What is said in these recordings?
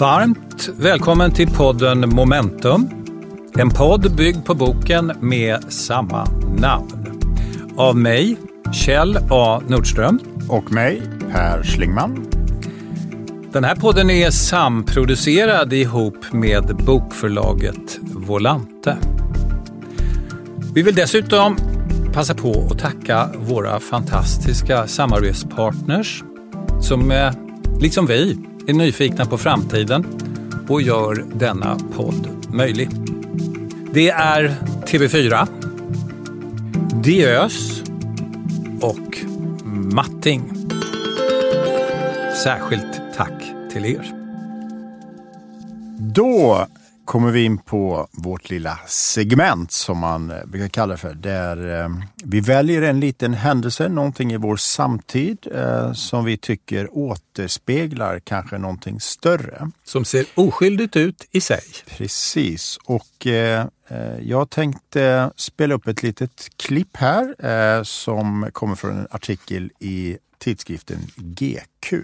Varmt välkommen till podden Momentum. En podd byggd på boken med samma namn. Av mig, Kjell A Nordström. Och mig, Per Schlingman. Den här podden är samproducerad ihop med bokförlaget Volante. Vi vill dessutom passa på att tacka våra fantastiska samarbetspartners som eh, liksom vi är nyfikna på framtiden och gör denna podd möjlig. Det är TV4, Diös och Matting. Särskilt tack till er. Då kommer vi in på vårt lilla segment som man eh, brukar kalla det för. Där eh, vi väljer en liten händelse, någonting i vår samtid eh, som vi tycker återspeglar kanske någonting större. Som ser oskyldigt ut i sig. Precis. Och jag tänkte spela upp ett litet klipp här som kommer från en artikel i tidskriften GQ.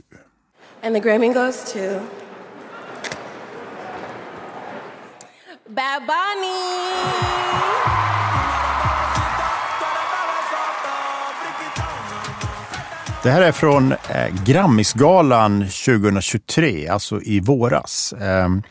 And the Grammy goes to Bad Bunny. Det här är från eh, Grammisgalan 2023, alltså i våras. Ehm,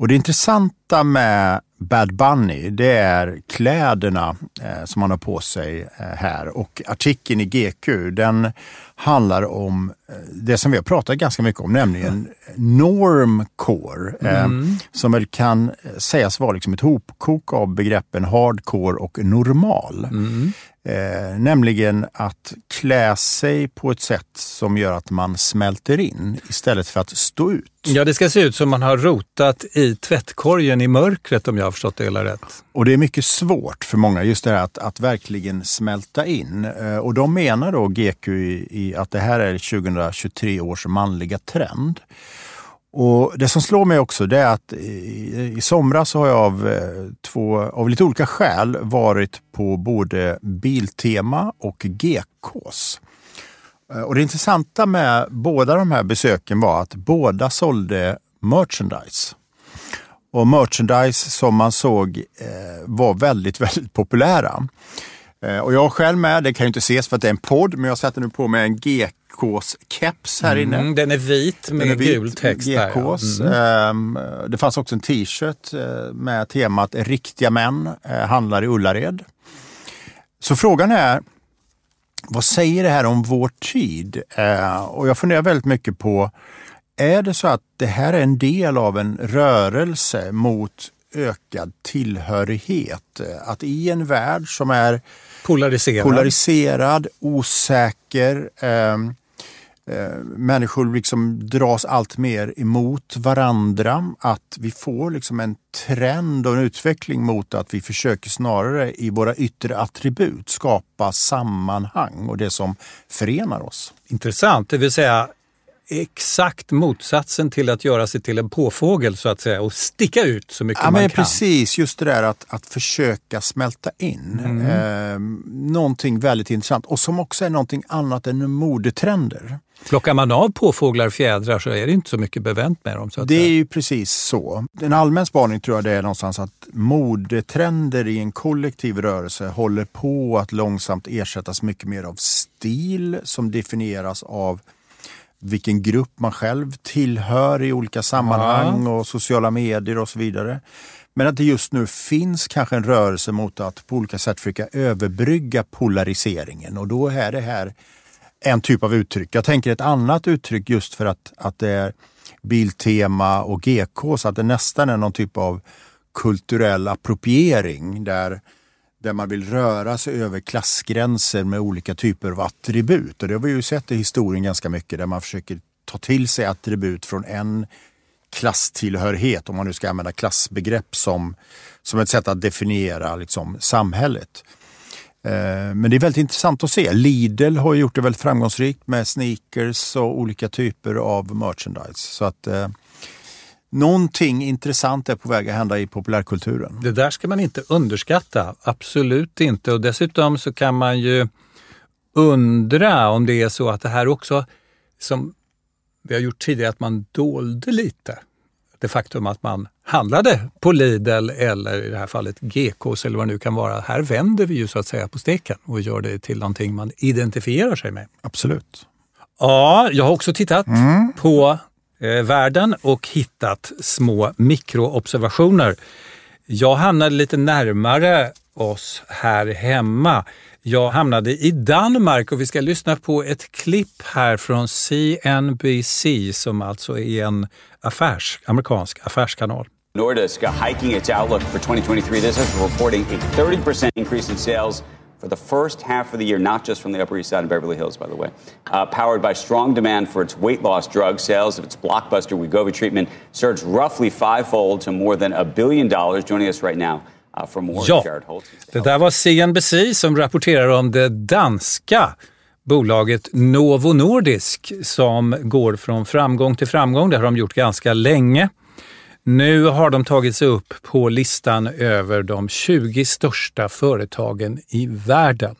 och det intressanta med Bad Bunny, det är kläderna eh, som han har på sig eh, här. Och artikeln i GQ, den handlar om eh, det som vi har pratat ganska mycket om, nämligen normcore. Eh, mm. Som väl kan sägas vara liksom ett hopkok av begreppen hardcore och normal. Mm. Eh, nämligen att klä sig på ett sätt som gör att man smälter in istället för att stå ut. Ja, det ska se ut som man har rotat i tvättkorgen i mörkret om jag har förstått det hela rätt. Och det är mycket svårt för många, just det här att, att verkligen smälta in. Eh, och de menar då GQ i, i att det här är 2023 års manliga trend. Och Det som slår mig också det är att i, i somras har jag av, eh, två, av lite olika skäl varit på både Biltema och GKs. Eh, och det intressanta med båda de här besöken var att båda sålde merchandise. Och merchandise som man såg eh, var väldigt, väldigt populära. Eh, och jag själv med, det kan ju inte ses för att det är en podd, men jag sätter nu på mig en GK GKs keps här inne. Mm, den är vit med är vit, gul text. GKs. Där, ja. mm. Det fanns också en t-shirt eh, med temat Riktiga män eh, handlar i Ullared. Så frågan är, vad säger det här om vår tid? Och jag funderar väldigt mycket på, är det så att det här är en del av en rörelse mot ökad tillhörighet? Att i en värld som är polariserad, polariserad osäker, eh, Eh, människor liksom dras allt mer emot varandra. Att vi får liksom en trend och en utveckling mot att vi försöker snarare i våra yttre attribut skapa sammanhang och det som förenar oss. Intressant, det vill säga exakt motsatsen till att göra sig till en påfågel så att säga och sticka ut så mycket ja, man men kan. Precis, just det där att, att försöka smälta in. Mm. Eh, någonting väldigt intressant och som också är någonting annat än modetrender. Plockar man av påfåglar fjädrar så är det inte så mycket bevänt med dem. Så det är ju precis så. En allmän spaning tror jag det är någonstans att modetrender i en kollektiv rörelse håller på att långsamt ersättas mycket mer av stil som definieras av vilken grupp man själv tillhör i olika sammanhang ja. och sociala medier och så vidare. Men att det just nu finns kanske en rörelse mot att på olika sätt försöka överbrygga polariseringen och då är det här en typ av uttryck. Jag tänker ett annat uttryck just för att, att det är Biltema och GK så att det nästan är någon typ av kulturell appropriering där, där man vill röra sig över klassgränser med olika typer av attribut. Och det har vi ju sett i historien ganska mycket där man försöker ta till sig attribut från en klasstillhörighet, om man nu ska använda klassbegrepp som, som ett sätt att definiera liksom, samhället. Eh, men det är väldigt intressant att se. Lidl har gjort det väldigt framgångsrikt med sneakers och olika typer av merchandise. Så att eh, någonting intressant är på väg att hända i populärkulturen. Det där ska man inte underskatta, absolut inte. Och dessutom så kan man ju undra om det är så att det här också, som vi har gjort tidigare, att man dolde lite. det faktum att man handlade på Lidl eller i det här fallet GKs eller vad det nu kan vara. Här vänder vi ju så att säga på steken och gör det till någonting man identifierar sig med. Absolut. Ja, jag har också tittat mm. på Eh, världen och hittat små mikroobservationer. Jag hamnade lite närmare oss här hemma. Jag hamnade i Danmark och vi ska lyssna på ett klipp här från CNBC som alltså är en affärs, amerikansk affärskanal. Nordisk hiking its outlook for 2023. This is reporting a 30% increase in sales for the first half of the year, not just from the Upper East Side of Beverly Hills, by the way. Uh, powered by strong demand for its weight loss drug, sales of its blockbuster Wegovy treatment surged roughly fivefold to more than a billion dollars. Joining us right now uh, Ja, det där var CNBC som rapporterar om det danska bolaget Novo Nordisk som går från framgång till framgång. Det har de gjort ganska länge. Nu har de tagits upp på listan över de 20 största företagen i världen.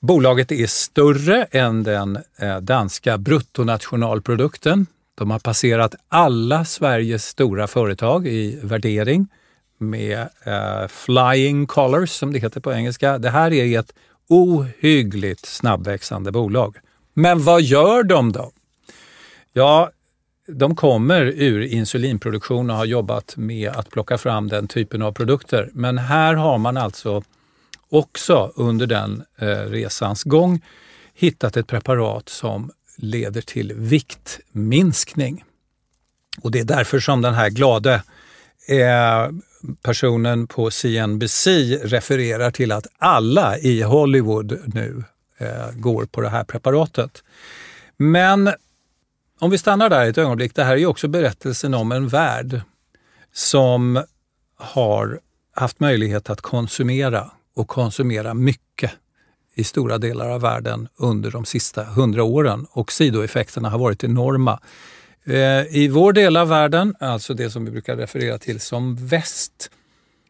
Bolaget är större än den eh, danska bruttonationalprodukten. De har passerat alla Sveriges stora företag i värdering med eh, flying colors som det heter på engelska. Det här är ett ohyggligt snabbväxande bolag. Men vad gör de då? Ja, de kommer ur insulinproduktion och har jobbat med att plocka fram den typen av produkter. Men här har man alltså också under den eh, resans gång hittat ett preparat som leder till viktminskning. Och det är därför som den här glade eh, personen på CNBC refererar till att alla i Hollywood nu eh, går på det här preparatet. Men om vi stannar där ett ögonblick, det här är ju också berättelsen om en värld som har haft möjlighet att konsumera och konsumera mycket i stora delar av världen under de sista hundra åren och sidoeffekterna har varit enorma. Eh, I vår del av världen, alltså det som vi brukar referera till som väst,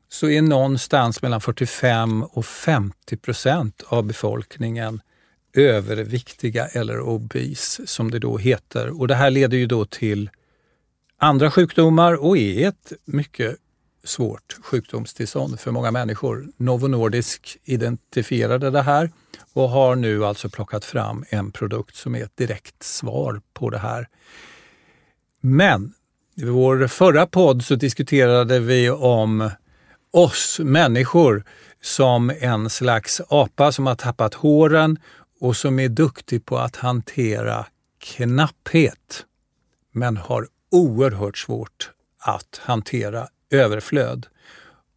så är någonstans mellan 45 och 50 procent av befolkningen överviktiga eller obes som det då heter. Och det här leder ju då till andra sjukdomar och är ett mycket svårt sjukdomstillstånd för många människor. Novo Nordisk identifierade det här och har nu alltså plockat fram en produkt som är ett direkt svar på det här. Men i vår förra podd så diskuterade vi om oss människor som en slags apa som har tappat håren och som är duktig på att hantera knapphet men har oerhört svårt att hantera överflöd.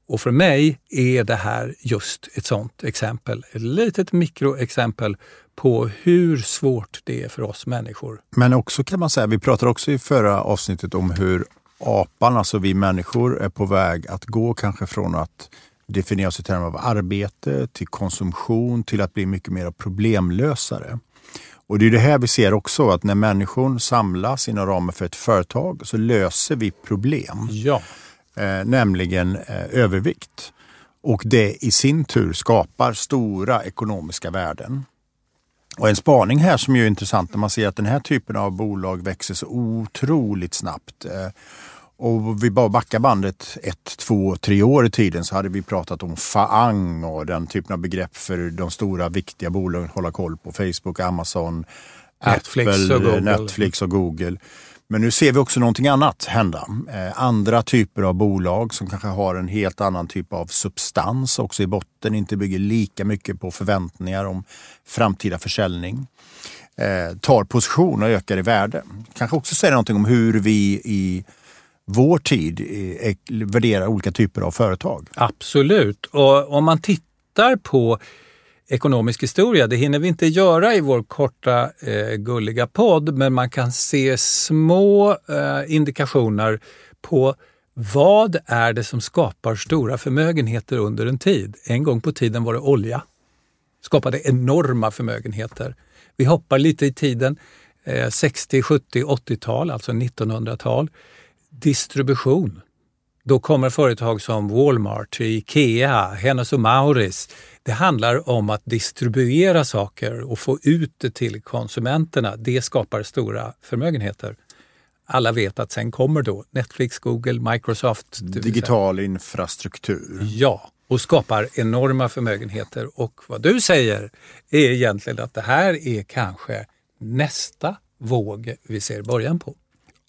Och för mig är det här just ett sådant exempel, ett litet mikroexempel på hur svårt det är för oss människor. Men också kan man säga, vi pratade också i förra avsnittet om hur apan, alltså vi människor, är på väg att gå kanske från att definieras i termer av arbete, till konsumtion, till att bli mycket mer problemlösare. Och det är det här vi ser också, att när människor samlas inom ramen för ett företag så löser vi problem. Ja. Eh, nämligen eh, övervikt. Och det i sin tur skapar stora ekonomiska värden. Och en spaning här som är intressant när man ser att den här typen av bolag växer så otroligt snabbt. Eh, och vi bara backar bandet ett, två, tre år i tiden så hade vi pratat om faang och den typen av begrepp för de stora viktiga bolagen att hålla koll på. Facebook, Amazon, Netflix Apple, och Google. Netflix och Google. Men nu ser vi också någonting annat hända. Eh, andra typer av bolag som kanske har en helt annan typ av substans också i botten, inte bygger lika mycket på förväntningar om framtida försäljning. Eh, tar position och ökar i värde. Kanske också säger någonting om hur vi i vår tid värderar olika typer av företag. Absolut. Och om man tittar på ekonomisk historia, det hinner vi inte göra i vår korta eh, gulliga podd, men man kan se små eh, indikationer på vad är det som skapar stora förmögenheter under en tid? En gång på tiden var det olja. Skapade enorma förmögenheter. Vi hoppar lite i tiden, eh, 60, 70, 80-tal, alltså 1900-tal distribution. Då kommer företag som Walmart, Ikea, Hennes och Mauritz. Det handlar om att distribuera saker och få ut det till konsumenterna. Det skapar stora förmögenheter. alla vet att sen kommer då Netflix, Google, Microsoft. Digital infrastruktur. Ja, och skapar enorma förmögenheter. Och vad du säger är egentligen att det här är kanske nästa våg vi ser början på.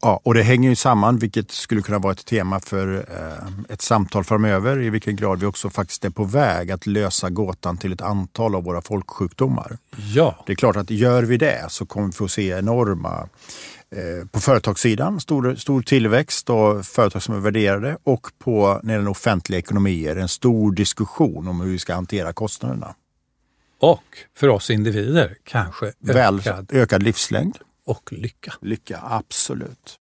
Ja, och det hänger ju samman, vilket skulle kunna vara ett tema för eh, ett samtal framöver, i vilken grad vi också faktiskt är på väg att lösa gåtan till ett antal av våra folksjukdomar. Ja. Det är klart att gör vi det så kommer vi få se enorma eh, på företagssidan, stor, stor tillväxt och företag som är värderade och på när den offentliga ekonomier, en stor diskussion om hur vi ska hantera kostnaderna. Och för oss individer kanske Väl, ökad, ökad livslängd. Och lycka. Lycka, absolut.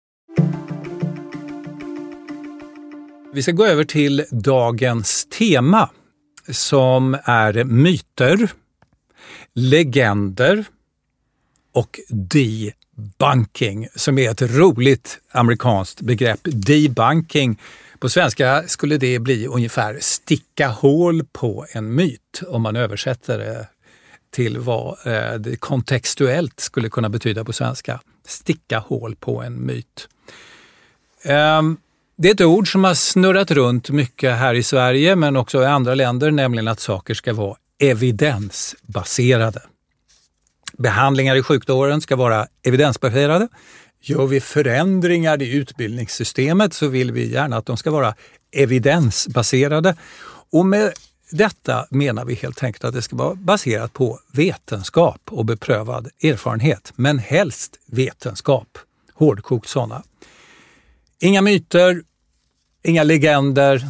Vi ska gå över till dagens tema som är myter, legender och debunking som är ett roligt amerikanskt begrepp. Debunking, på svenska skulle det bli ungefär sticka hål på en myt om man översätter det till vad eh, det kontextuellt skulle kunna betyda på svenska. Sticka hål på en myt. Ehm, det är ett ord som har snurrat runt mycket här i Sverige men också i andra länder, nämligen att saker ska vara evidensbaserade. Behandlingar i sjukdomsåren ska vara evidensbaserade. Gör vi förändringar i utbildningssystemet så vill vi gärna att de ska vara evidensbaserade. Och med detta menar vi helt enkelt att det ska vara baserat på vetenskap och beprövad erfarenhet, men helst vetenskap. Hårdkokt sådana. Inga myter, inga legender,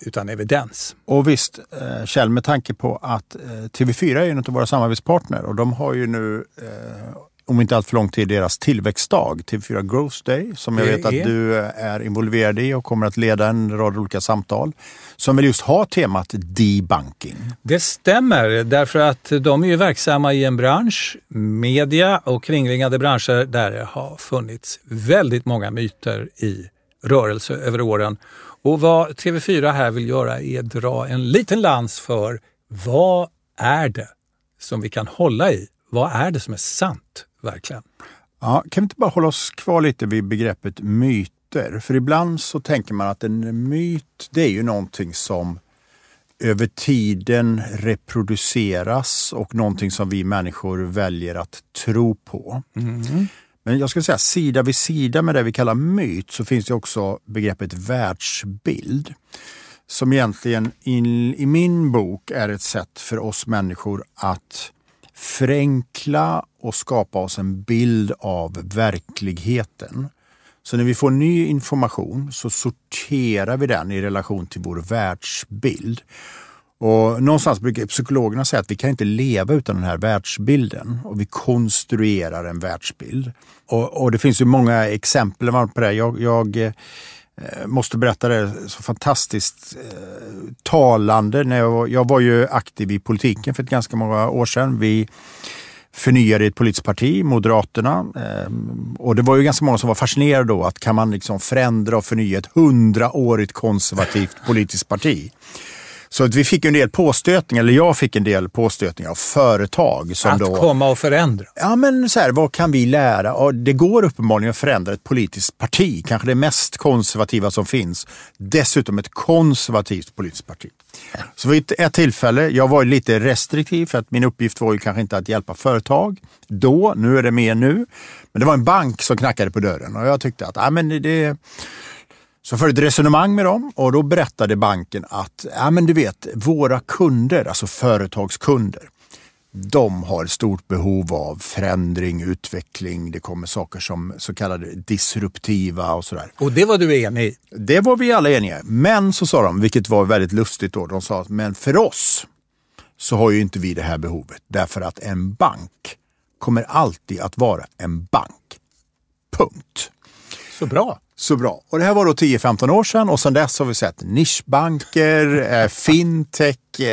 utan evidens. Och visst, eh, Kjell, med tanke på att eh, TV4 är en av våra samarbetspartner och de har ju nu, eh, om inte allt för lång tid, deras tillväxtdag, TV4 Growth Day, som jag vet att du eh, är involverad i och kommer att leda en rad olika samtal, som vill just ha temat debunking. Det stämmer, därför att de är ju verksamma i en bransch, media och kringliggande branscher, där det har funnits väldigt många myter i rörelse över åren. Och vad TV4 här vill göra är att dra en liten lans för vad är det som vi kan hålla i? Vad är det som är sant verkligen? Ja, kan vi inte bara hålla oss kvar lite vid begreppet myter? För ibland så tänker man att en myt, det är ju någonting som över tiden reproduceras och någonting som vi människor väljer att tro på. Men jag skulle säga sida vid sida med det vi kallar myt så finns det också begreppet världsbild. Som egentligen in, i min bok är ett sätt för oss människor att förenkla och skapa oss en bild av verkligheten. Så när vi får ny information så sorterar vi den i relation till vår världsbild. Och någonstans brukar psykologerna säga att vi kan inte leva utan den här världsbilden och vi konstruerar en världsbild. Och, och det finns ju många exempel på det. Jag, jag Eh, måste berätta det så fantastiskt eh, talande. När jag, var- jag var ju aktiv i politiken för ett ganska många år sedan. Vi förnyade ett politiskt parti, Moderaterna. Eh, och det var ju ganska många som var fascinerade då att kan man liksom förändra och förnya ett hundraårigt konservativt politiskt parti. Så att vi fick en del påstötningar, eller jag fick en del påstötningar av företag. Som Att då, komma och förändra. Ja, men så här, vad kan vi lära? Och det går uppenbarligen att förändra ett politiskt parti, kanske det mest konservativa som finns. Dessutom ett konservativt politiskt parti. Så vid ett- tillfälle, jag var lite restriktiv för att min uppgift var ju kanske inte att hjälpa företag då, nu är det mer nu. Men det var en bank som knackade på dörren och jag tyckte att ja, men det, så jag förde ett resonemang med dem och då berättade banken att ja, men du vet, våra kunder, alltså företagskunder, de har ett stort behov av förändring, utveckling. Det kommer saker som så kallade disruptiva och sådär. Och det var du enig i. Det var vi alla eniga i. Men så sa de, vilket var väldigt lustigt då, de sa att men för oss så har ju inte vi det här behovet. Därför att en bank kommer alltid att vara en bank. Punkt. Så bra. Så bra. Och det här var då 10-15 år sedan och sedan dess har vi sett nischbanker, eh, fintech, eh,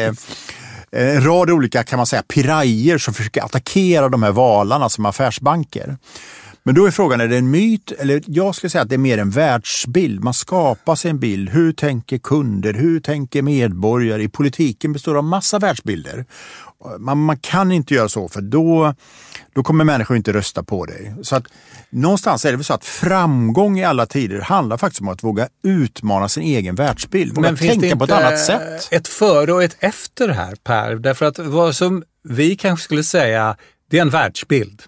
eh, en rad olika kan man säga pirajer som försöker attackera de här valarna som affärsbanker. Men då är frågan, är det en myt? Eller jag skulle säga att det är mer en världsbild. Man skapar sig en bild. Hur tänker kunder? Hur tänker medborgare? I politiken består av massa världsbilder. Man, man kan inte göra så för då, då kommer människor inte rösta på dig. Så att, någonstans är det väl så att framgång i alla tider handlar faktiskt om att våga utmana sin egen världsbild. Våga Men tänka på ett annat sätt. ett före och ett efter här Per? Därför att vad som vi kanske skulle säga, det är en världsbild.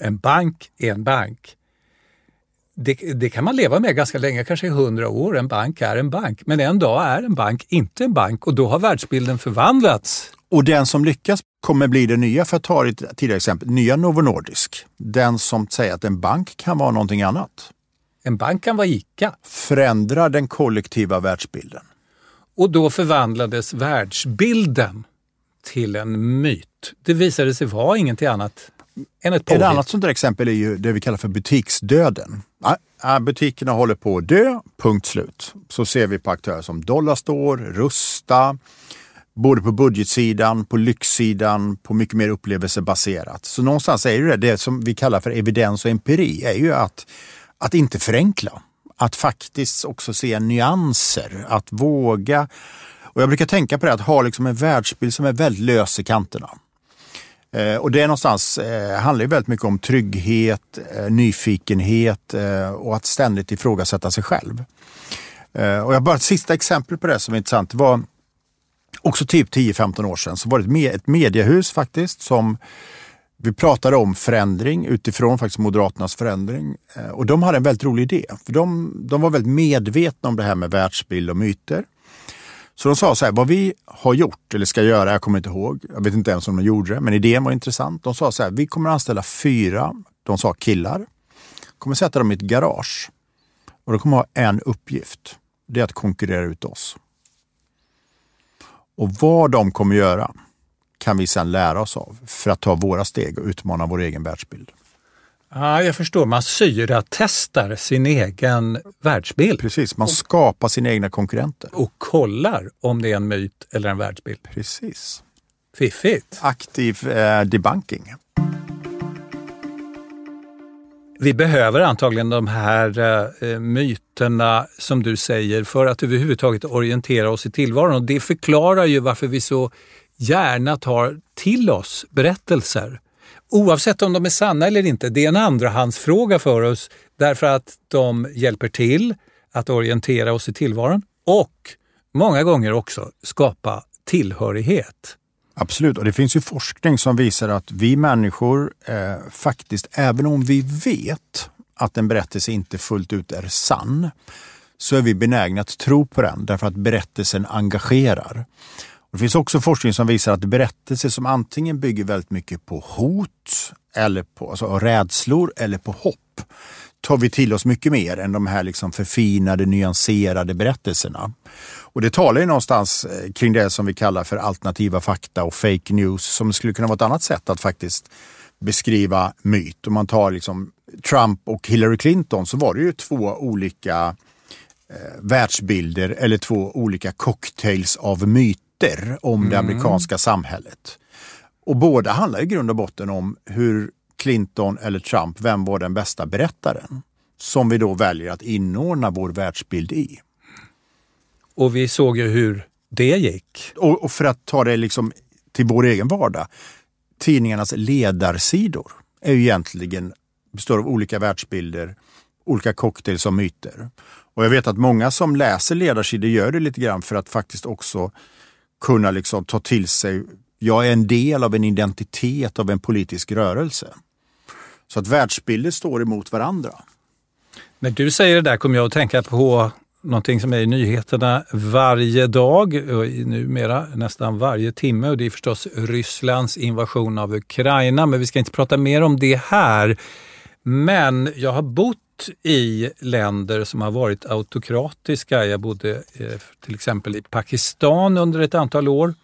En bank är en bank. Det, det kan man leva med ganska länge, kanske i hundra år. En bank är en bank. Men en dag är en bank inte en bank och då har världsbilden förvandlats. Och den som lyckas kommer bli det nya, för att ta ett tidigare exempel, nya Novo Nordisk. Den som säger att en bank kan vara någonting annat. En bank kan vara ICA. Förändrar den kollektiva världsbilden. Och då förvandlades världsbilden till en myt. Det visade sig vara ingenting annat än ett Ett påhitt. annat sånt där exempel är ju det vi kallar för butiksdöden. Butikerna håller på att dö, punkt slut. Så ser vi på aktörer som Dollarstore, Rusta, både på budgetsidan, på lyxsidan, på mycket mer upplevelsebaserat. Så någonstans är det det som vi kallar för evidens och empiri, är ju att, att inte förenkla. Att faktiskt också se nyanser, att våga. Och jag brukar tänka på det, att ha liksom en världsbild som är väldigt lös i kanterna. Eh, och det är någonstans, eh, handlar ju väldigt mycket om trygghet, eh, nyfikenhet eh, och att ständigt ifrågasätta sig själv. Eh, och jag bara ett sista exempel på det som är intressant. Det var också typ 10-15 år sedan så var det ett, me- ett mediehus faktiskt som vi pratade om förändring utifrån faktiskt Moderaternas förändring. Eh, och de hade en väldigt rolig idé. För de, de var väldigt medvetna om det här med världsbild och myter. Så de sa så här, vad vi har gjort eller ska göra, jag kommer inte ihåg, jag vet inte ens om de gjorde det, men idén var intressant. De sa så här, vi kommer anställa fyra, de sa killar, kommer sätta dem i ett garage och de kommer ha en uppgift. Det är att konkurrera ut oss. Och vad de kommer göra kan vi sedan lära oss av för att ta våra steg och utmana vår egen världsbild. Ja, jag förstår. Man syratestar sin egen världsbild Precis, man skapar sina egna konkurrenter. och kollar om det är en myt eller en världsbild. Precis. Fiffigt. Aktiv eh, debunking. Vi behöver antagligen de här eh, rötterna, som du säger för att överhuvudtaget orientera oss i tillvaron. Och det förklarar ju varför vi så gärna tar till oss berättelser. Oavsett om de är sanna eller inte, det är en andrahandsfråga för oss därför att de hjälper till att orientera oss i tillvaron och många gånger också skapa tillhörighet. Absolut, och det finns ju forskning som visar att vi människor eh, faktiskt, även om vi vet att en berättelse inte fullt ut är sann, så är vi benägna att tro på den därför att berättelsen engagerar. Det finns också forskning som visar att berättelser som antingen bygger väldigt mycket på hot, eller på alltså rädslor eller på hopp, tar vi till oss mycket mer än de här liksom förfinade, nyanserade berättelserna. Och det talar ju någonstans eh, kring det som vi kallar för alternativa fakta och fake news som skulle kunna vara ett annat sätt att faktiskt beskriva myt. Om man tar liksom Trump och Hillary Clinton så var det ju två olika eh, världsbilder eller två olika cocktails av myter om det amerikanska samhället. Och båda handlar i grund och botten om hur Clinton eller Trump, vem var den bästa berättaren? Som vi då väljer att inordna vår världsbild i. Och vi såg ju hur det gick. Och, och för att ta det liksom till vår egen vardag. Tidningarnas ledarsidor är ju egentligen består av olika världsbilder, olika cocktails av myter. Och jag vet att många som läser ledarsidor gör det lite grann för att faktiskt också kunna liksom ta till sig, jag är en del av en identitet av en politisk rörelse. Så att världsbilder står emot varandra. När du säger det där kommer jag att tänka på någonting som är i nyheterna varje dag, och numera nästan varje timme. Och det är förstås Rysslands invasion av Ukraina, men vi ska inte prata mer om det här. Men jag har bott i länder som har varit autokratiska. Jag bodde eh, till exempel i Pakistan under ett antal år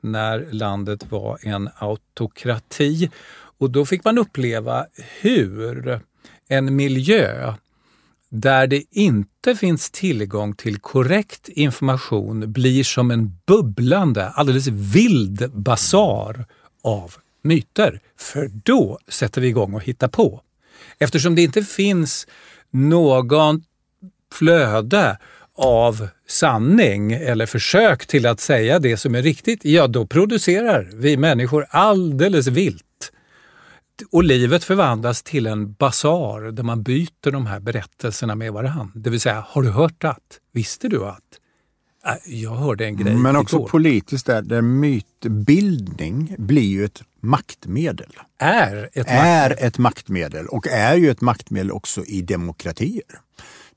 när landet var en autokrati. Och då fick man uppleva hur en miljö där det inte finns tillgång till korrekt information blir som en bubblande, alldeles vild basar av myter. För då sätter vi igång och hittar på. Eftersom det inte finns någon flöde av sanning eller försök till att säga det som är riktigt, ja då producerar vi människor alldeles vilt. Och livet förvandlas till en basar där man byter de här berättelserna med varandra. Det vill säga, har du hört att? Visste du att? Äh, jag hörde en grej Men också igår. politiskt där, där mytbildning blir ju ett maktmedel. Är ett Är ett maktmedel och är ju ett maktmedel också i demokratier.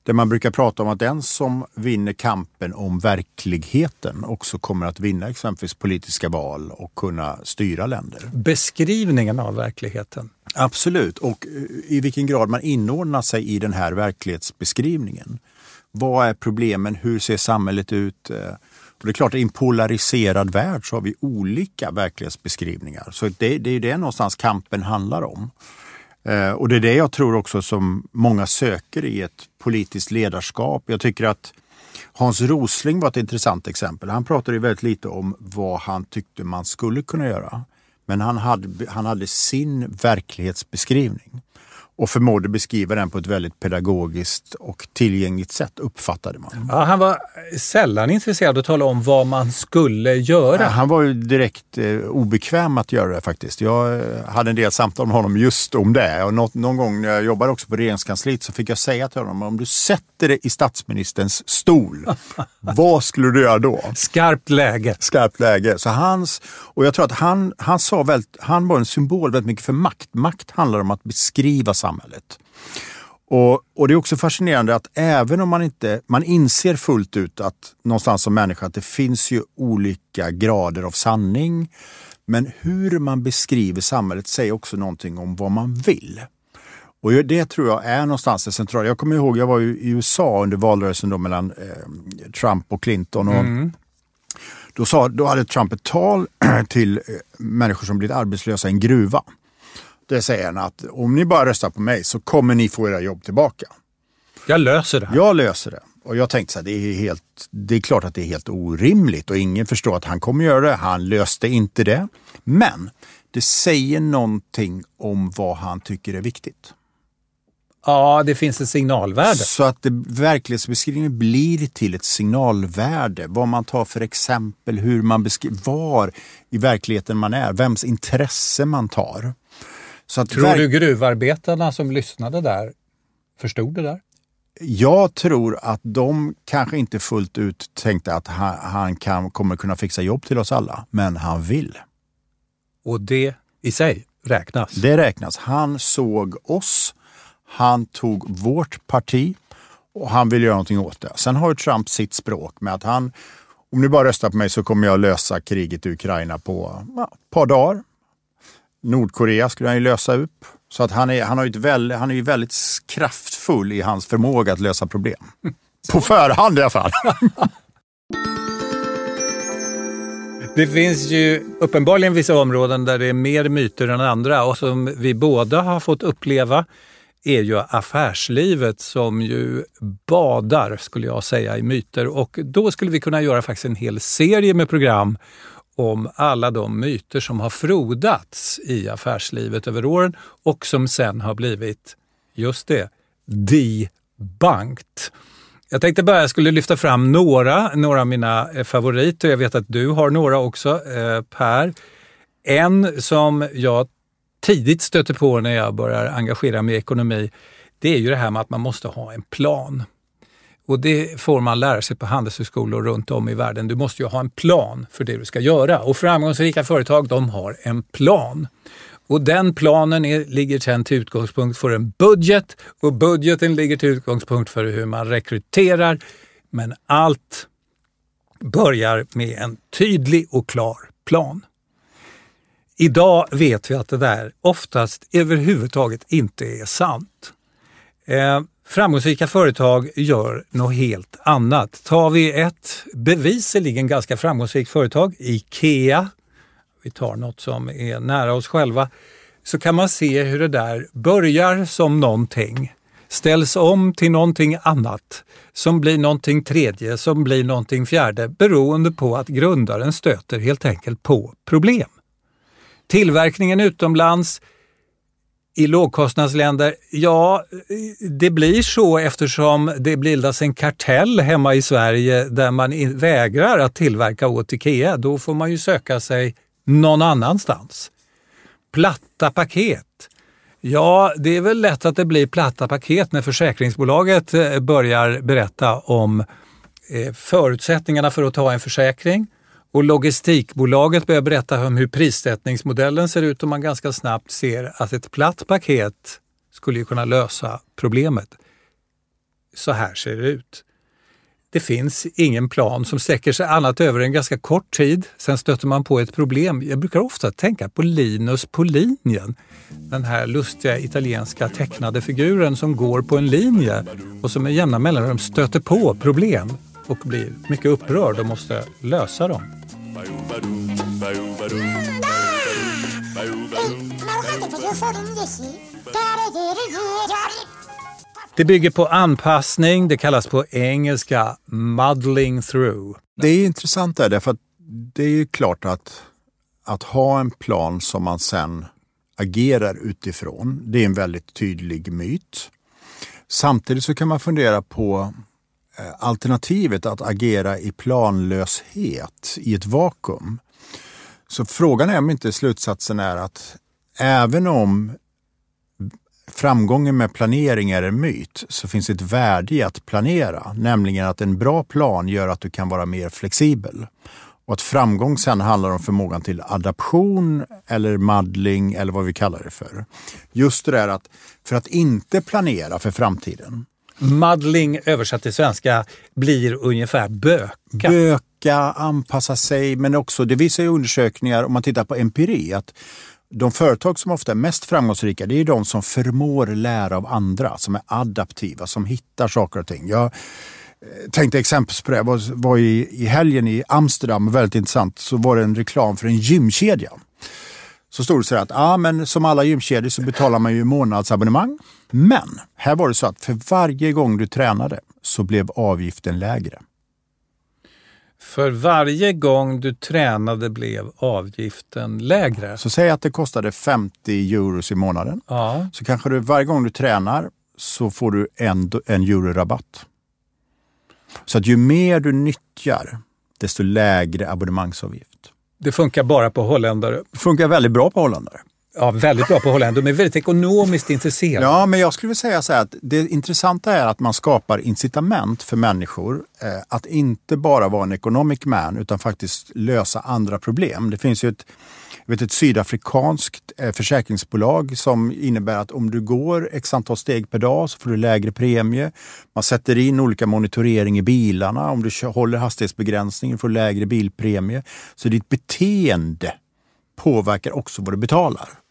Där man brukar prata om att den som vinner kampen om verkligheten också kommer att vinna exempelvis politiska val och kunna styra länder. beskrivningen av verkligheten. Absolut, och eh, i vilken grad man inordnar sig i den här verklighetsbeskrivningen. Vad är problemen? Hur ser samhället ut? Och det är klart, i en polariserad värld så har vi olika verklighetsbeskrivningar. Så det, det är det någonstans kampen handlar om. Eh, Och det är det jag tror också som många söker i ett politiskt ledarskap. Jag tycker att Hans Rosling var ett intressant exempel. Han pratade ju väldigt lite om vad han tyckte man skulle kunna göra. Men han hade, han hade sin verklighetsbeskrivning och förmådde beskriva den på ett väldigt pedagogiskt och tillgängligt sätt, uppfattade man. Ja, han var sällan intresserad av att tala om vad man skulle göra. Han var ju direkt eh, obekväm att göra det faktiskt. Jag eh, hade en del samtal med honom just om det. Och något, någon gång när jag jobbade också på regeringskansliet så fick jag säga till honom, om du sätter dig i statsministerns stol, vad skulle du göra då? Skarpt läge. skarpt läge. Så hans, och jag tror att han, han, sa väldigt, han var en symbol väldigt mycket för makt. Makt handlar om att beskriva samhället. Och, och det är också fascinerande att även om man inte, man inser fullt ut att någonstans som människa att det finns ju olika grader av sanning. Men hur man beskriver samhället säger också någonting om vad man vill. Och det tror jag är någonstans det centrala. Jag kommer ihåg, jag var i USA under valrörelsen då mellan eh, Trump och Clinton. Och då, sa, då hade Trump ett tal till eh, människor som blivit arbetslösa i en gruva. Där säger han att om ni bara röstar på mig så kommer ni få era jobb tillbaka. Jag löser det här. Jag löser det. Och jag tänkte så här, det är, helt, det är klart att det är helt orimligt och ingen förstår att han kommer göra det. Han löste inte det. Men det säger någonting om vad han tycker är viktigt. Ja, det finns ett signalvärde. Så att det, verklighetsbeskrivningen blir till ett signalvärde. Vad man tar för exempel, hur man beskriver, var i verkligheten man är, vems intresse man tar. Så Tror du gruvarbetarna som lyssnade där förstod det där? Jag tror att de kanske inte fullt ut tänkte att han, han kan, kommer kunna fixa jobb till oss alla, men han vill. Och det i sig räknas. Det räknas. Han såg oss, han tog vårt parti och han vill göra någonting åt det. Sen har ju Trump sitt språk med att han, om ni bara röstar på mig så kommer jag lösa kriget i Ukraina på ja, ett par dagar. Nordkorea skulle han ju lösa upp. Så att han, är, han, har ett väl, han är ju väldigt kraftfull i hans förmåga att lösa problem. På förhand i alla fall. Det finns ju uppenbarligen vissa områden där det är mer myter än andra och som vi båda har fått uppleva är ju affärslivet som ju badar, skulle jag säga, i myter. Och då skulle vi kunna göra faktiskt en hel serie med program om alla de myter som har frodats i affärslivet över åren och som sen har blivit, just det, debunked. Jag tänkte bara jag skulle lyfta fram några, några av mina eh, favoriter. Jag vet att du har några också, eh, Per. En som jag tidigt stöter på när jag börjar engagera mig i ekonomi, det är ju det här med att man måste ha en plan. Och det får man lära sig på handelshögskolor runt om i världen. Du måste ju ha en plan för det du ska göra. Och framgångsrika företag, de har en plan. Och den planen är, ligger sedan till utgångspunkt för en budget och budgeten ligger till utgångspunkt för hur man rekryterar. Men allt börjar med en tydlig och klar plan. Idag vet vi att det där oftast överhuvudtaget inte är sant. Eh, Framgångsrika företag gör något helt annat. Tar vi ett bevisligen ganska framgångsrikt företag, IKEA, vi tar något som är nära oss själva, så kan man se hur det där börjar som någonting, ställs om till någonting annat, som blir någonting tredje, som blir någonting fjärde, beroende på att grundaren stöter helt enkelt på problem. Tillverkningen utomlands i lågkostnadsländer, ja, det blir så eftersom det bildas en kartell hemma i Sverige där man vägrar att tillverka åt IKEA. Då får man ju söka sig någon annanstans. Platta paket. Ja, det är väl lätt att det blir platta paket när försäkringsbolaget eh, börjar berätta om eh, förutsättningarna för att ta en försäkring och logistikbolaget börjar berätta om hur prissättningsmodellen ser ut och man ganska snabbt ser att ett platt paket skulle kunna lösa problemet. Så här ser det ut. Det finns ingen plan som sträcker sig annat över en ganska kort tid. Sen stöter man på ett problem. Jag brukar ofta tänka på Linus på linjen. Den här lustiga italienska tecknade figuren som går på en linje och som med jämna mellanrum stöter på problem och blir mycket upprörd och måste lösa dem. Det bygger på anpassning, det kallas på engelska muddling through. Det är intressant där, därför att det är ju klart att, att ha en plan som man sen agerar utifrån, det är en väldigt tydlig myt. Samtidigt så kan man fundera på Eh, alternativet att agera i planlöshet i ett vakuum. Så frågan är om inte slutsatsen är att även om framgången med planering är en myt så finns ett värde i att planera, nämligen att en bra plan gör att du kan vara mer flexibel. Och att framgång sen handlar om förmågan till adaption eller muddling eller vad vi kallar det för. Just det där att för att inte planera för framtiden. Muddling översatt till svenska blir ungefär böka. Böka, anpassa sig, men också det visar ju undersökningar om man tittar på empiri att de företag som ofta är mest framgångsrika det är de som förmår lära av andra, som är adaptiva, som hittar saker och ting. Jag eh, tänkte exempel på det, jag var, var i, i helgen i Amsterdam, väldigt intressant, så var det en reklam för en gymkedja. Så stod det så här att ah, men som alla gymkedjor så betalar man ju månadsabonnemang. Men här var det så att för varje gång du tränade så blev avgiften lägre. För varje gång du tränade blev avgiften lägre. Så säg att det kostade 50 euro i månaden. Ja. Så kanske du varje gång du tränar så får du en, en euro rabatt. Så att ju mer du nyttjar, desto lägre abonnemangsavgift. Det funkar bara på holländare. Det funkar väldigt bra på holländare. Ja, väldigt bra på att hålla händer. De är väldigt ekonomiskt intresserade. Ja, men jag skulle vilja säga så här att det intressanta är att man skapar incitament för människor eh, att inte bara vara en economic man utan faktiskt lösa andra problem. Det finns ju ett, vet, ett sydafrikanskt eh, försäkringsbolag som innebär att om du går x antal steg per dag så får du lägre premie. Man sätter in olika monitorering i bilarna. Om du håller hastighetsbegränsningen får du lägre bilpremie. Så ditt beteende påverkar också vad du betalar.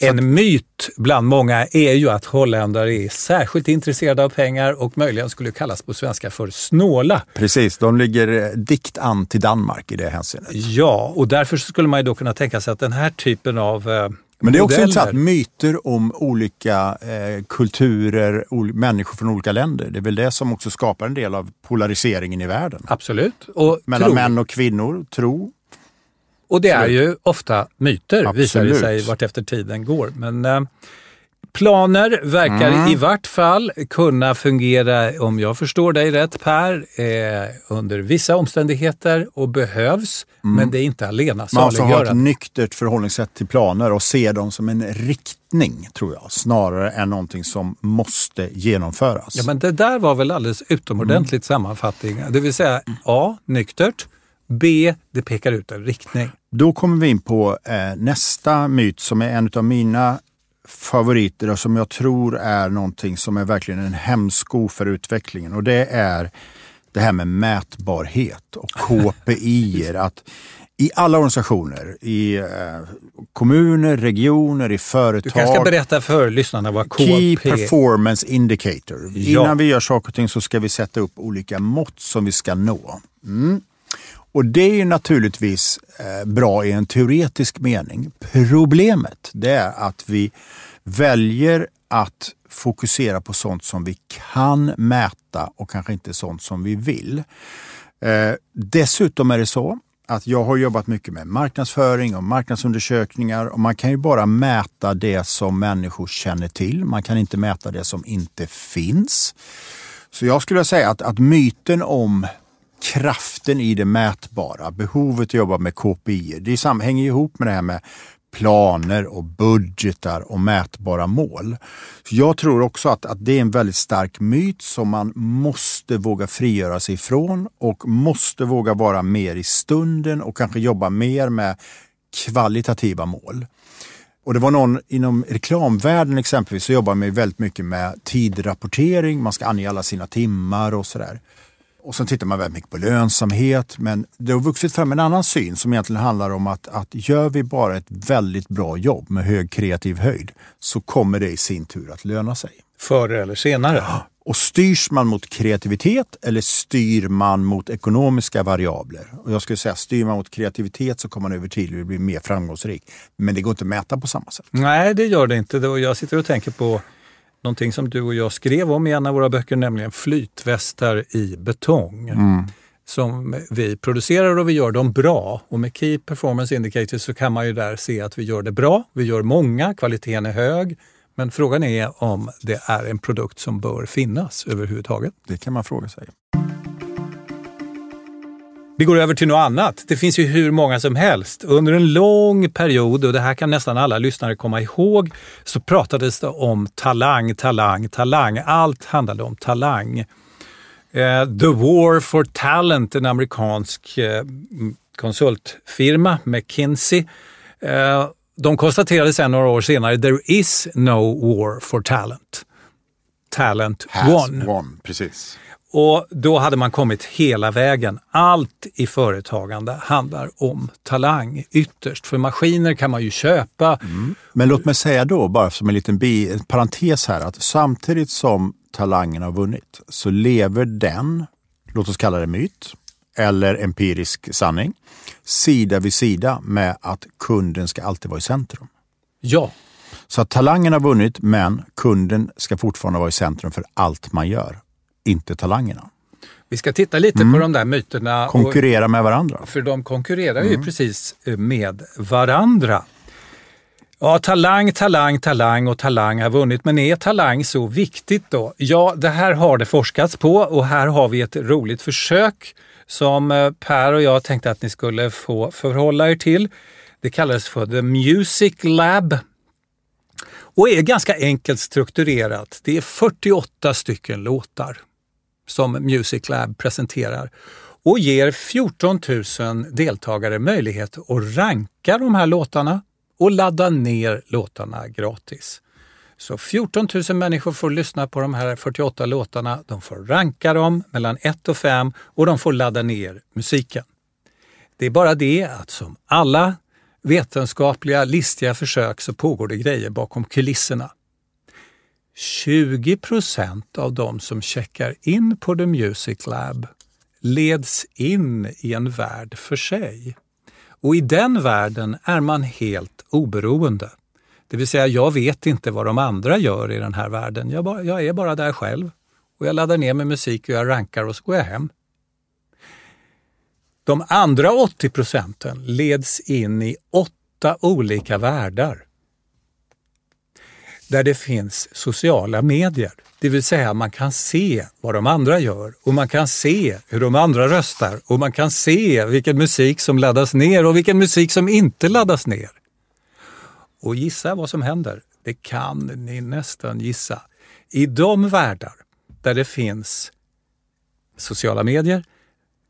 En myt bland många är ju att holländare är särskilt intresserade av pengar och möjligen skulle kallas på svenska för snåla. Precis, de ligger eh, dikt an till Danmark i det hänseendet. Ja, och därför skulle man ju då kunna tänka sig att den här typen av eh, men det är också intressant, myter om olika eh, kulturer, ol människor från olika länder. Det är väl det som också skapar en del av polariseringen i världen. Absolut. Och Mellan tro. män och kvinnor, tro. Och det är ju ofta myter, Absolut. visar det sig vart efter tiden går. Men eh, planer verkar Mm. i vart fall kunna fungera, om jag förstår dig rätt Per, eh, under vissa omständigheter och behövs, men det är inte allena Mm. Man måste ha ett saliggörande. nyktert förhållningssätt till planer och se dem som en riktning, tror jag, snarare än någonting som måste genomföras. Ja, men det där var väl alldeles utomordentligt Mm. sammanfattning. Det vill säga A. Nyktert. B. Det pekar ut en riktning. Då kommer vi in på eh, nästa myt som är en av mina favoriter och som jag tror är någonting som är verkligen en hämsko för utvecklingen. Och det är det här med mätbarhet och KPI. att i alla organisationer, i eh, kommuner, regioner, i företag. Du kanske ska berätta för lyssnarna vad Key KP Performance Indicator. Ja. Innan vi gör saker och ting så ska vi sätta upp olika mått som vi ska nå. Mm. Och det är ju naturligtvis eh, bra i en teoretisk mening. Problemet det är att vi väljer att fokusera på sånt som vi kan mäta och kanske inte sånt som vi vill. Eh, dessutom är det så att jag har jobbat mycket med marknadsföring och marknadsundersökningar och man kan ju bara mäta det som människor känner till. Man kan inte mäta det som inte finns. Så jag skulle säga att, att myten om kraften i det mätbara, behovet att jobba med KPI, det hänger ihop med det här med planer och budgetar och mätbara mål. Så jag tror också att, att det är en väldigt stark myt som man måste våga frigöra sig ifrån och måste våga vara mer i stunden och kanske jobba mer med kvalitativa mål. Och det var någon inom reklamvärlden exempelvis så jobbar man väldigt mycket med tidrapportering. Man ska ange alla sina timmar och sådär. Och sen tittar man väldigt mycket på lönsamhet. Men det har vuxit fram en annan syn som egentligen handlar om att, att gör vi bara ett väldigt bra jobb med hög kreativ höjd så kommer det i sin tur att löna sig. Förr eller senare. Och styrs man mot kreativitet eller styr man mot ekonomiska variabler? Och jag skulle säga styr man mot kreativitet så kommer man över tid att bli mer framgångsrik. Men det går inte att mäta på samma sätt. Nej, det gör det inte. Jag sitter och tänker på någonting som du och jag skrev om i en av våra böcker, nämligen flytvästar i betong. Mm. Som vi producerar och vi gör dem bra. Och med Key Performance Indicators så kan man ju där se att vi gör det bra. Vi gör många, kvaliteten är hög. Men frågan är om det är en produkt som bör finnas överhuvudtaget. Det kan man fråga sig. Vi går över till något annat. Det finns ju hur många som helst. Under en lång period, och det här kan nästan alla lyssnare komma ihåg, så pratades det om talang, talang, talang. Allt handlade om talang. Eh, The War for Talent, en amerikansk eh, konsultfirma, McKinsey, eh, de konstaterade sen några år senare, there is no war for talent. Talent Has won. won. Precis. Och då hade man kommit hela vägen. Allt i företagande handlar om talang ytterst. För maskiner kan man ju köpa. Mm. Men låt mig säga då, bara som en liten bi, en parentes här, att samtidigt som talangen har vunnit så lever den, låt oss kalla det myt, eller empirisk sanning, sida vid sida med att kunden ska alltid vara i centrum. Ja. Så att talangen har vunnit, men kunden ska fortfarande vara i centrum för allt man gör inte talangerna. Vi ska titta lite mm. på de där myterna. Konkurrera och, med varandra. För de konkurrerar mm. ju precis eh, med varandra. Ja, talang, talang, talang och talang har vunnit. Men är talang så viktigt då? Ja, det här har det forskats på och här har vi ett roligt försök som eh, Per och jag tänkte att ni skulle få förhålla er till. Det kallades för The Music Lab och är ganska enkelt strukturerat. Det är 48 stycken låtar som Music Lab presenterar och ger 14 000 deltagare möjlighet att ranka de här låtarna och ladda ner låtarna gratis. Så 14 000 människor får lyssna på de här 48 låtarna. De får ranka dem mellan 1 och 5 och de får ladda ner musiken. Det är bara det att som alla vetenskapliga listiga försök så pågår det grejer bakom kulisserna. 20 procent av de som checkar in på The Music Lab leds in i en värld för sig. Och i den världen är man helt oberoende. Det vill säga, jag vet inte vad de andra gör i den här världen. Jag, bara, jag är bara där själv. Och jag laddar ner med musik och jag rankar och så går jag hem. De andra 80 procenten leds in i åtta olika världar där det finns sociala medier. Det vill säga man kan se vad de andra gör och man kan se hur de andra röstar och man kan se vilken musik som laddas ner och vilken musik som inte laddas ner. Och gissa vad som händer. Det kan ni nästan gissa. I de världar där det finns sociala medier,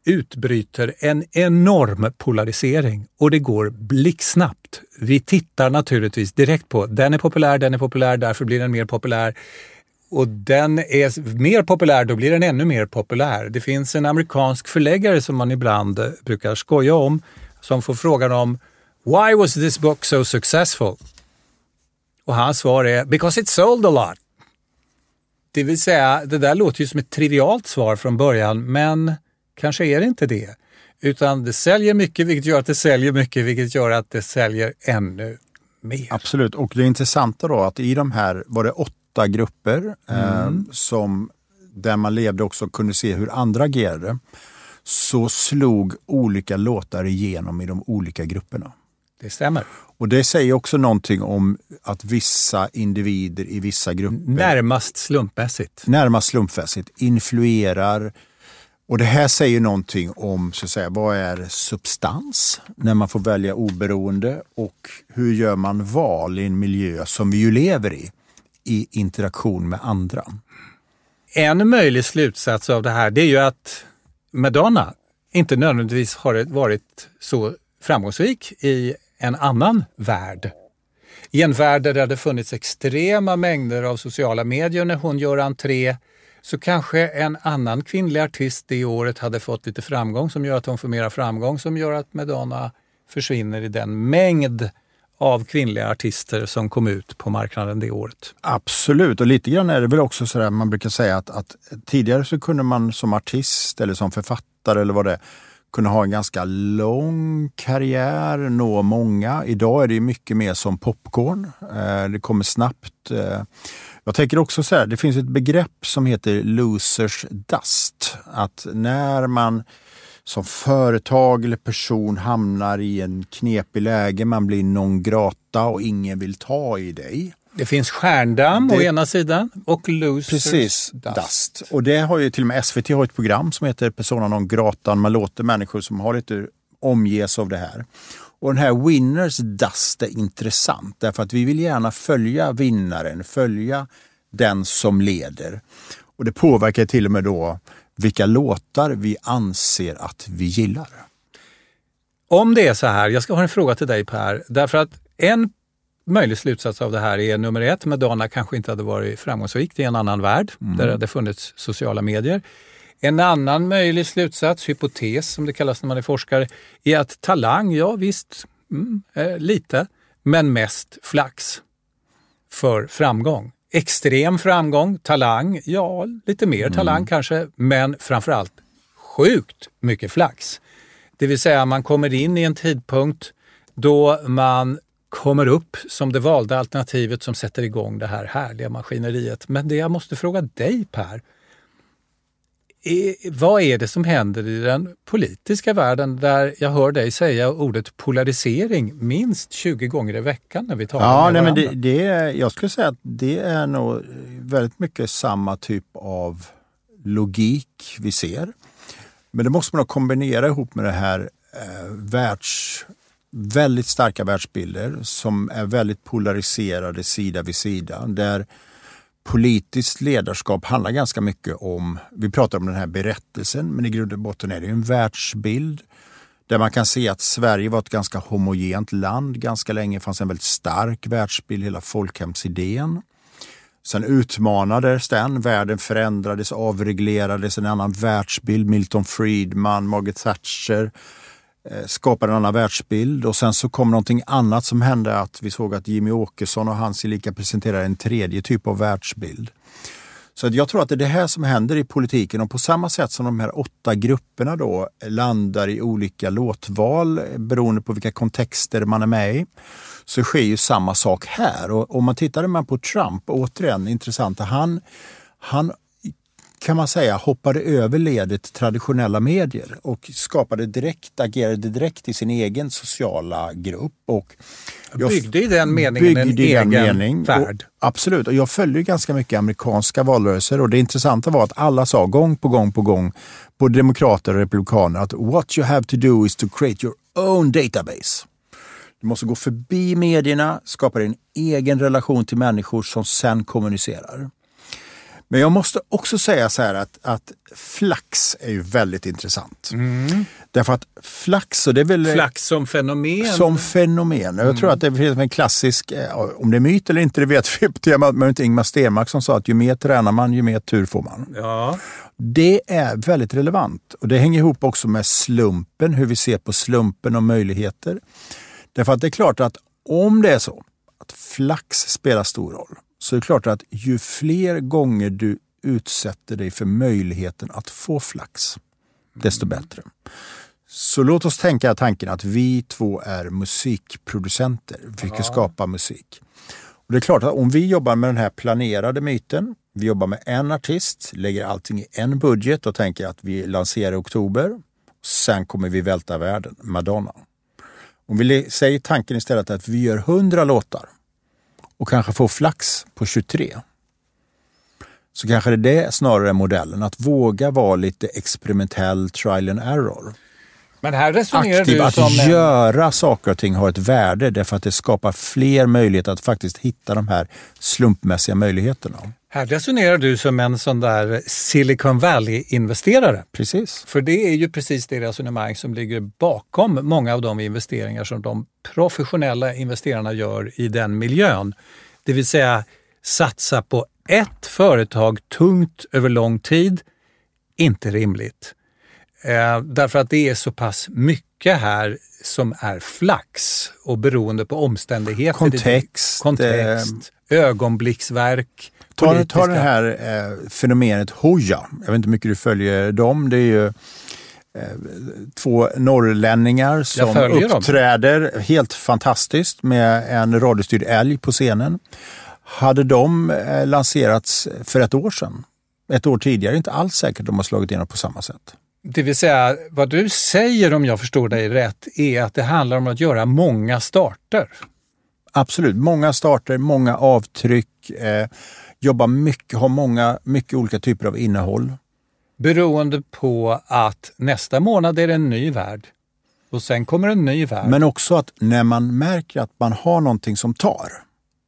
utbryter en enorm polarisering och det går blixtsnabbt. Vi tittar naturligtvis direkt på den är populär, den är populär, därför blir den mer populär. Och den är mer populär, då blir den ännu mer populär. Det finns en amerikansk förläggare som man ibland eh, brukar skoja om, som får frågan om Why was this book so successful? Och hans svar är Because it sold a lot. Det vill säga, det där låter ju som ett trivialt svar från början, men Kanske är det inte det. Utan det säljer mycket, vilket gör att det säljer mycket, vilket gör att det säljer ännu mer. Absolut, och det intressanta då att i de här var det åtta grupper eh, mm. eh, som, där man levde också kunde se hur andra agerade. så slog olika låtar igenom i de olika grupperna. Det stämmer. Och det säger också någonting om att vissa individer i vissa grupper Närmast slumpmässigt. närmast slumpmässigt influerar. Och det här säger någonting om så att säga, vad är substans när man får välja oberoende och hur gör man val i en miljö som vi ju lever i, i interaktion med andra. En möjlig slutsats av det här det är ju att Madonna inte nödvändigtvis har varit så framgångsrik i en annan värld. I en värld där det hade funnits extrema mängder av sociala medier när hon gör entré så kanske en annan kvinnlig artist det året hade fått lite framgång som gör att hon får mera framgång som gör att Madonna försvinner i den mängd av kvinnliga artister som kom ut på marknaden det året. Absolut, och lite grann är det väl också så där man brukar säga att, att tidigare så kunde man som artist eller som författare eller vad det är, kunna ha en ganska lång karriär, nå många. Idag är det mycket mer som popcorn. Eh, det kommer snabbt. Eh. Jag tänker också så här, det finns ett begrepp som heter losers dust. Att när man som företag eller person hamnar i en knepig läge, man blir non grata och ingen vill ta i dig. Det finns stjärndamm Det- å ena sidan och losers Precis, dust. dust. Och det har ju till och med SVT har ett program som heter Persona non grata. Man låter människor som har lite omges av det här. Och den här winners dust är intressant därför att vi vill gärna följa vinnaren, följa den som leder. Och det påverkar till och med då vilka låtar vi anser att vi gillar. Om det är så här, jag ska ha en fråga till dig Per, därför att en möjlig slutsats av det här är nummer ett, Madonna kanske inte hade varit framgångsrik i en annan värld där det hade funnits sociala medier. En annan möjlig slutsats, hypotes som det kallas när man är forskare, är att talang, ja visst, mm, eh, lite, men mest flax för framgång. Extrem framgång, talang, ja lite mer talang kanske, men framförallt sjukt mycket flax. Det vill säga man kommer in i en tidpunkt då man kommer upp som det valda alternativet som sätter igång det här härliga maskineriet. Men det jag måste fråga dig Per, är, vad är det som händer i den politiska världen där jag hör dig säga ordet polarisering minst 20 gånger i veckan när vi talar Ja, med nej, men varandra? det, det är, jag skulle säga att det är nog väldigt mycket samma typ av logik vi ser. Men det måste man kombinera ihop med det här eh, världs, väldigt starka världsbilder som är väldigt polariserade sida vid sida. Där politiskt ledarskap handlar ganska mycket om, vi pratar om den här berättelsen, men i grund och botten är det en världsbild där man kan se att Sverige var ett ganska homogent land ganska länge. Fanns en väldigt stark världsbild, hela folkhemsidén. Sen utmanades den, världen förändrades, avreglerades, en annan världsbild. Milton Friedman, Margaret Thatcher eh, Eh, skapade en annan världsbild och sen så kom någonting annat som hände att vi såg att Jimmy Åkesson och Hans Lika presenterade en tredje typ av världsbild. Så att jag tror att det är det här som händer i politiken och på samma sätt som de här åtta grupperna då landar i olika låtval eh, beroende på vilka kontexter man är med i så sker ju samma sak här. Och om man tittar man på Trump, återigen intressant, han, han kan man säga hoppade över ledet traditionella medier och skapade direkt, agerade direkt i sin egen sociala grupp. Och jag Byggde i den meningen en egen mening. värld. Och, absolut, och jag följde ganska mycket amerikanska valrörelser och det intressanta var att alla sa gång på gång på gång, både demokrater och republikaner, att what you have to do is to create your own database. Du måste gå förbi medierna, skapa en egen relation till människor som sen kommunicerar. Men jag måste också säga så här att, att flax är ju väldigt intressant. Därför att flax, och det är väl... Flax som fenomen. Som fenomen. Jag tror att det finns en klassisk, eh, om det är myt eller inte, det vet vi temat, men inte Ingmar Stenmark som sa att ju mer tränar man, ju mer tur får man. Ja. Det är väldigt relevant och det hänger ihop också med slumpen, hur vi ser på slumpen och möjligheter. Därför att det är klart att om det är så att flax spelar stor roll, så är det klart att ju fler gånger du utsätter dig för möjligheten att få flax, desto bättre. Så låt oss tänka tanken att vi två är musikproducenter. Vi ska skapa musik. Och det är klart att om vi jobbar med den här planerade myten, vi jobbar med en artist, lägger allting i en budget och tänker att vi lanserar i oktober. sen kommer vi välta världen, Madonna. Om vi säger tanken istället att vi gör 100 låtar och kanske får flax på 23 så kanske det är det snarare modellen. Att våga vara lite experimentell, trial and error. Men här resonerar Aktiv, du att som en... göra saker och ting har ett värde därför att det skapar fler möjligheter att faktiskt hitta de här slumpmässiga möjligheterna. Här resonerar du som en sån där Silicon Valley-investerare. Precis. För det är ju precis det resonemang som ligger bakom många av de investeringar som de professionella investerarna gör i den miljön. Det vill säga satsa på ett företag tungt över lång tid, inte rimligt. Eh, därför att det är så pass mycket här som är flax och beroende på omständigheter. Kontext. Kontext, eh, ögonblicksverk. Ta, ta det här eh, fenomenet Hoja. Jag vet inte hur mycket du följer dem. Det är ju eh, två norrlänningar som följer dem. uppträder helt fantastiskt med en radiostyrd älg på scenen. Hade de eh, lanserats för ett år sedan, ett år tidigare, inte alls säkert de har slagit igenom på samma sätt. Det vill säga, vad du säger om jag förstår dig rätt är att det handlar om att göra många starter. Absolut, många starter, många avtryck, eh, jobba mycket, ha många, mycket olika typer av innehåll. Beroende på att nästa månad är det en ny värld. Och sen kommer en ny värld. Men också att när man märker att man har någonting som tar,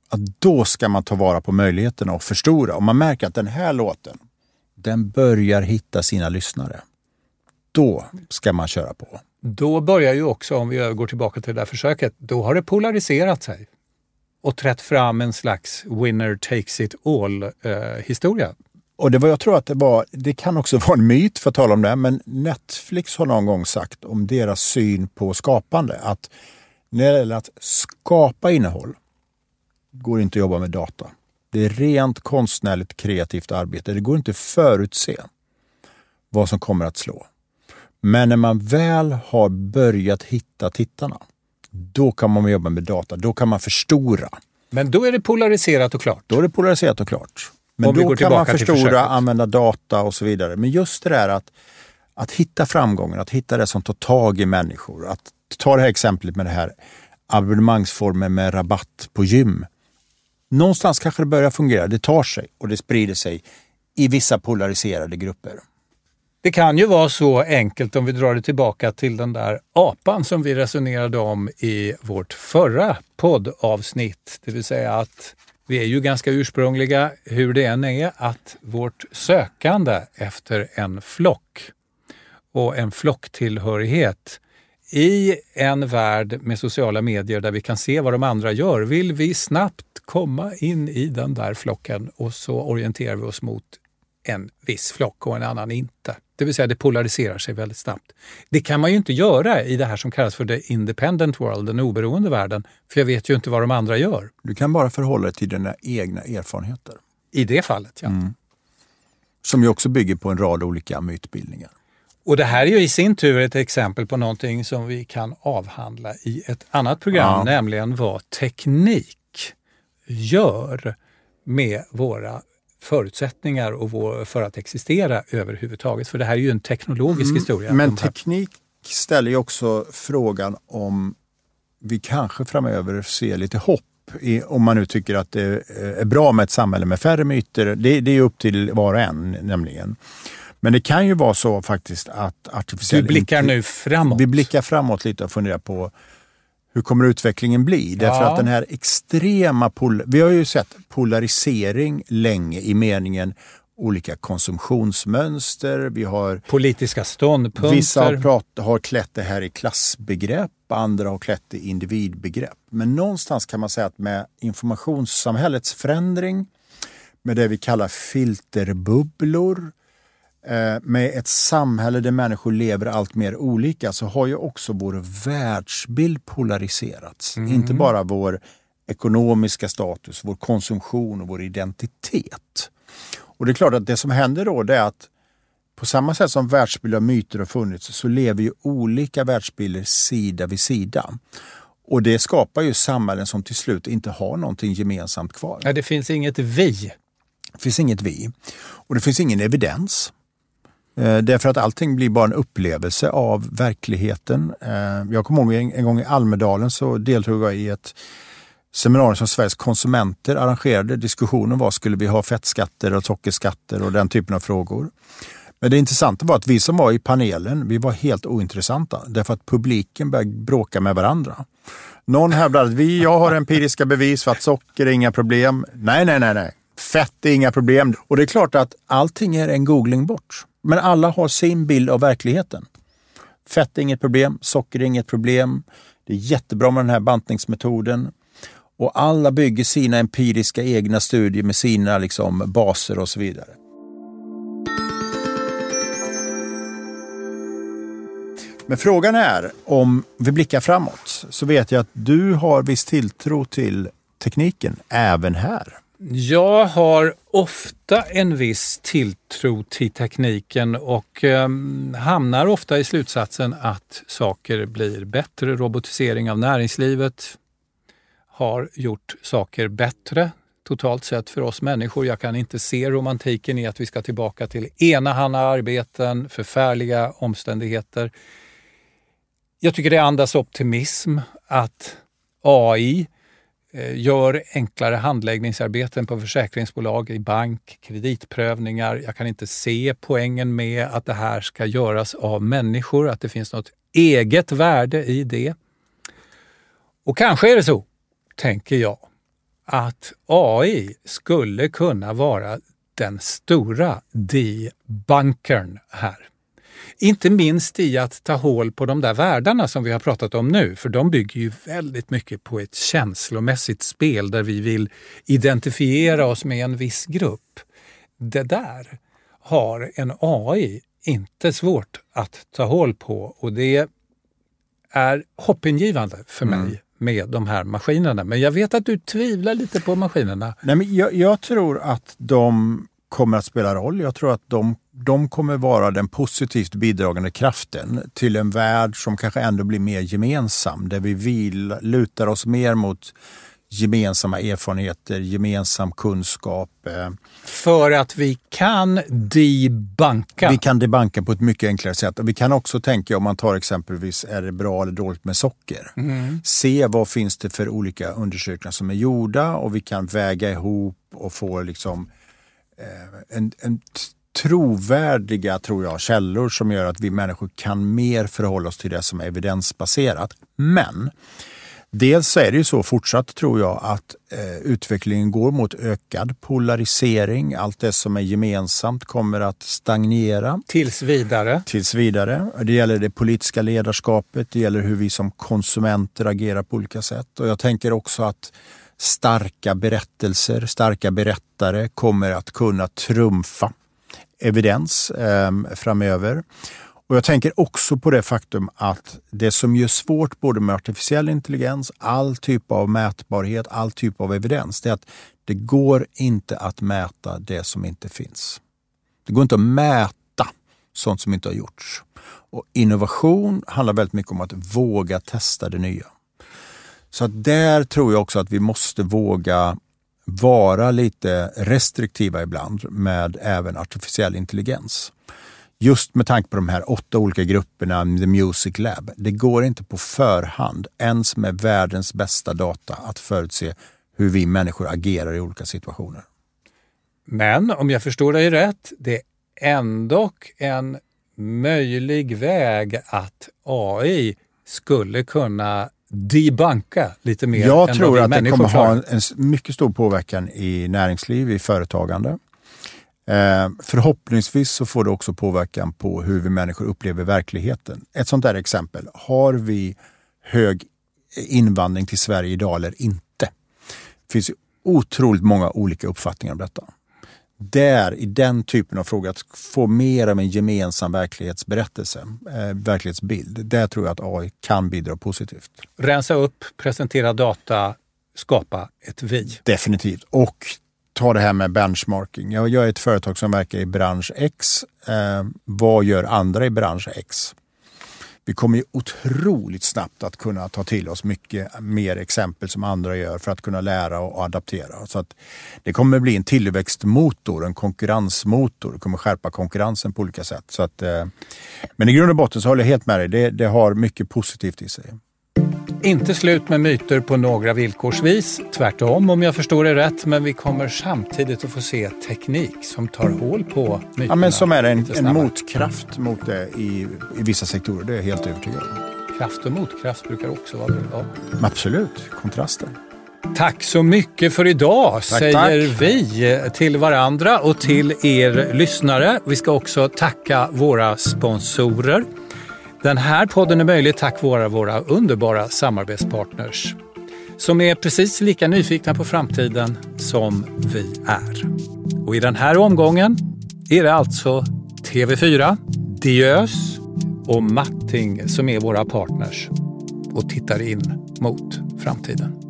att då ska man ta vara på möjligheterna och förstora. Om man märker att den här låten, den börjar hitta sina lyssnare. Då ska man köra på. Då börjar ju också, om vi övergår tillbaka till det där försöket, då har det polariserat sig och trätt fram en slags winner takes it all eh, historia. Och det var, jag tror att det var, det kan också vara en myt för att tala om det, men Netflix har någon gång sagt om deras syn på skapande att när det gäller att skapa innehåll går det inte att jobba med data. Det är rent konstnärligt kreativt arbete. Det går inte att förutse vad som kommer att slå. Men när man väl har börjat hitta tittarna, då kan man jobba med data. Då kan man förstora. Men då är det polariserat och klart. Då är det polariserat och klart. Men Om då kan man förstora, använda data och så vidare. Men just det där att, att hitta framgången, att hitta det som tar tag i människor. Att ta det här exemplet med det här abonnemangsformen med rabatt på gym. Någonstans kanske det börjar fungera, det tar sig och det sprider sig i vissa polariserade grupper. Det kan ju vara så enkelt om vi drar det tillbaka till den där apan som vi resonerade om i vårt förra poddavsnitt. Det vill säga att vi är ju ganska ursprungliga, hur det än är, att vårt sökande efter en flock och en flocktillhörighet i en värld med sociala medier där vi kan se vad de andra gör vill vi snabbt komma in i den där flocken och så orienterar vi oss mot en viss flock och en annan inte. Det vill säga det polariserar sig väldigt snabbt. Det kan man ju inte göra i det här som kallas för the independent world, den oberoende världen, för jag vet ju inte vad de andra gör. Du kan bara förhålla dig till dina egna erfarenheter. I det fallet, ja. Som ju också bygger på en rad olika mytbildningar. Och det här är ju i sin tur ett exempel på någonting som vi kan avhandla i ett annat program, Ja. nämligen vad teknik gör med våra förutsättningar och vår, för att existera överhuvudtaget. För det här är ju en teknologisk historia. Men teknik ställer ju också frågan om vi kanske framöver ser lite hopp. I, om man nu tycker att det är bra med ett samhälle med färre myter. Det, det är upp till var och en nämligen. Men det kan ju vara så faktiskt att artificiell du blickar nu framåt. Vi blickar framåt lite och funderar på hur kommer utvecklingen bli? Därför Ja. att den här extrema... Pol- vi har ju sett polarisering länge i meningen olika konsumtionsmönster. Vi har Politiska ståndpunkter. Vissa har, prat, har klätt det här i klassbegrepp, andra har klätt det i individbegrepp. Men någonstans kan man säga att med informationssamhällets förändring, med det vi kallar filterbubblor, med ett samhälle där människor lever allt mer olika så har ju också vår världsbild polariserats. Inte bara vår ekonomiska status, vår konsumtion och vår identitet. Och det är klart att det som händer då det är att på samma sätt som världsbilder och myter har funnits så lever ju olika världsbilder sida vid sida. Och det skapar ju samhällen som till slut inte har någonting gemensamt kvar. Ja, det finns inget vi. Det finns inget vi och det finns ingen evidens. Eh, därför att allting blir bara en upplevelse av verkligheten. Eh, jag kommer ihåg en, en gång i Almedalen så deltog jag i ett seminarium som Sveriges konsumenter arrangerade. Diskussionen var, skulle vi ha fettskatter och sockerskatter och den typen av frågor. Men det intressanta var att vi som var i panelen, vi var helt ointressanta därför att publiken började bråka med varandra. Någon hävdade att vi, jag har empiriska bevis för att socker är inga problem. Nej, nej, nej, nej. Fett är inga problem. Och det är klart att allting är en googling bort. Men alla har sin bild av verkligheten. Fett är inget problem, socker är inget problem. Det är jättebra med den här bantningsmetoden. Och alla bygger sina empiriska egna studier med sina liksom, baser och så vidare. Men frågan är, om vi blickar framåt, så vet jag att du har viss tilltro till tekniken även här. Jag har ofta en viss tilltro till tekniken och eh, hamnar ofta i slutsatsen att saker blir bättre. Robotisering av näringslivet har gjort saker bättre totalt sett för oss människor. Jag kan inte se romantiken i att vi ska tillbaka till enahanda arbeten, förfärliga omständigheter. Jag tycker det andas optimism att AI Eh, gör enklare handläggningsarbeten på försäkringsbolag, i bank, kreditprövningar. Jag kan inte se poängen med att det här ska göras av människor, att det finns något eget värde i det. Och kanske är det så, tänker jag, att AI skulle kunna vara den stora debunkern här. Inte minst i att ta hål på de där världarna som vi har pratat om nu, för de bygger ju väldigt mycket på ett känslomässigt spel där vi vill identifiera oss med en viss grupp. Det där har en AI inte svårt att ta hål på och det är hoppingivande för mig mm. med de här maskinerna. Men jag vet att du tvivlar lite på maskinerna. Nej, men jag, jag tror att de kommer att spela roll. Jag tror att de, de kommer vara den positivt bidragande kraften till en värld som kanske ändå blir mer gemensam, där vi vill, lutar oss mer mot gemensamma erfarenheter, gemensam kunskap. Eh. För att vi kan debanka? Vi kan debanka på ett mycket enklare sätt. Och vi kan också tänka, om man tar exempelvis, är det bra eller dåligt med socker? Mm. Se vad finns det för olika undersökningar som är gjorda och vi kan väga ihop och få liksom Eh, en, en trovärdiga, tror jag, källor som gör att vi människor kan mer förhålla oss till det som är evidensbaserat. Men dels så är det ju så fortsatt, tror jag, att eh, utvecklingen går mot ökad polarisering. Allt det som är gemensamt kommer att stagnera. Tills vidare. Tills vidare. Det gäller det politiska ledarskapet, det gäller hur vi som konsumenter agerar på olika sätt. Och jag tänker också att starka berättelser, starka berättare kommer att kunna trumfa evidens eh, framöver. Och Jag tänker också på det faktum att det som gör svårt både med artificiell intelligens, all typ av mätbarhet, all typ av evidens, det är att det går inte att mäta det som inte finns. Det går inte att mäta sånt som inte har gjorts. Och Innovation handlar väldigt mycket om att våga testa det nya. Så där tror jag också att vi måste våga vara lite restriktiva ibland med även artificiell intelligens. Just med tanke på de här åtta olika grupperna, The Music Lab. Det går inte på förhand, ens med världens bästa data, att förutse hur vi människor agerar i olika situationer. Men om jag förstår dig rätt, det är ändå en möjlig väg att AI skulle kunna debanka lite mer Jag tror att det kommer ha en, en, mycket stor påverkan i näringsliv, i företagande. Eh, förhoppningsvis så får det också påverkan på hur vi människor upplever verkligheten. Ett sånt där exempel. Har vi hög invandring till Sverige idag eller inte? Det finns otroligt många olika uppfattningar om detta där, i den typen av frågor, att få mer av en gemensam verklighetsberättelse, eh, verklighetsbild, där tror jag att AI kan bidra positivt. Rensa upp, presentera data, skapa ett vi. Definitivt. Och ta det här med benchmarking. Jag, jag är ett företag som verkar i bransch X. Eh, vad gör andra i bransch X? Vi kommer ju otroligt snabbt att kunna ta till oss mycket mer exempel som andra gör för att kunna lära och adaptera. Så att det kommer bli en tillväxtmotor, en konkurrensmotor. Det kommer skärpa konkurrensen på olika sätt. Så att, eh, men i grund och botten så håller jag helt med dig. Det, det har mycket positivt i sig. Inte slut med myter på några villkorsvis. Tvärtom om jag förstår det rätt. Men vi kommer samtidigt att få se teknik som tar hål på myterna. Ja, men som är en, en motkraft mot det i, i vissa sektorer. Det är jag helt övertygad om. Kraft och motkraft brukar också vara bra. Absolut, kontraster. Tack så mycket för idag tack, säger tack. vi till varandra och till er lyssnare. Vi ska också tacka våra sponsorer. Den här podden är möjlig tack vare våra underbara samarbetspartners som är precis lika nyfikna på framtiden som vi är. Och i den här omgången är det alltså TV4, Diös och Matting som är våra partners och tittar in mot framtiden.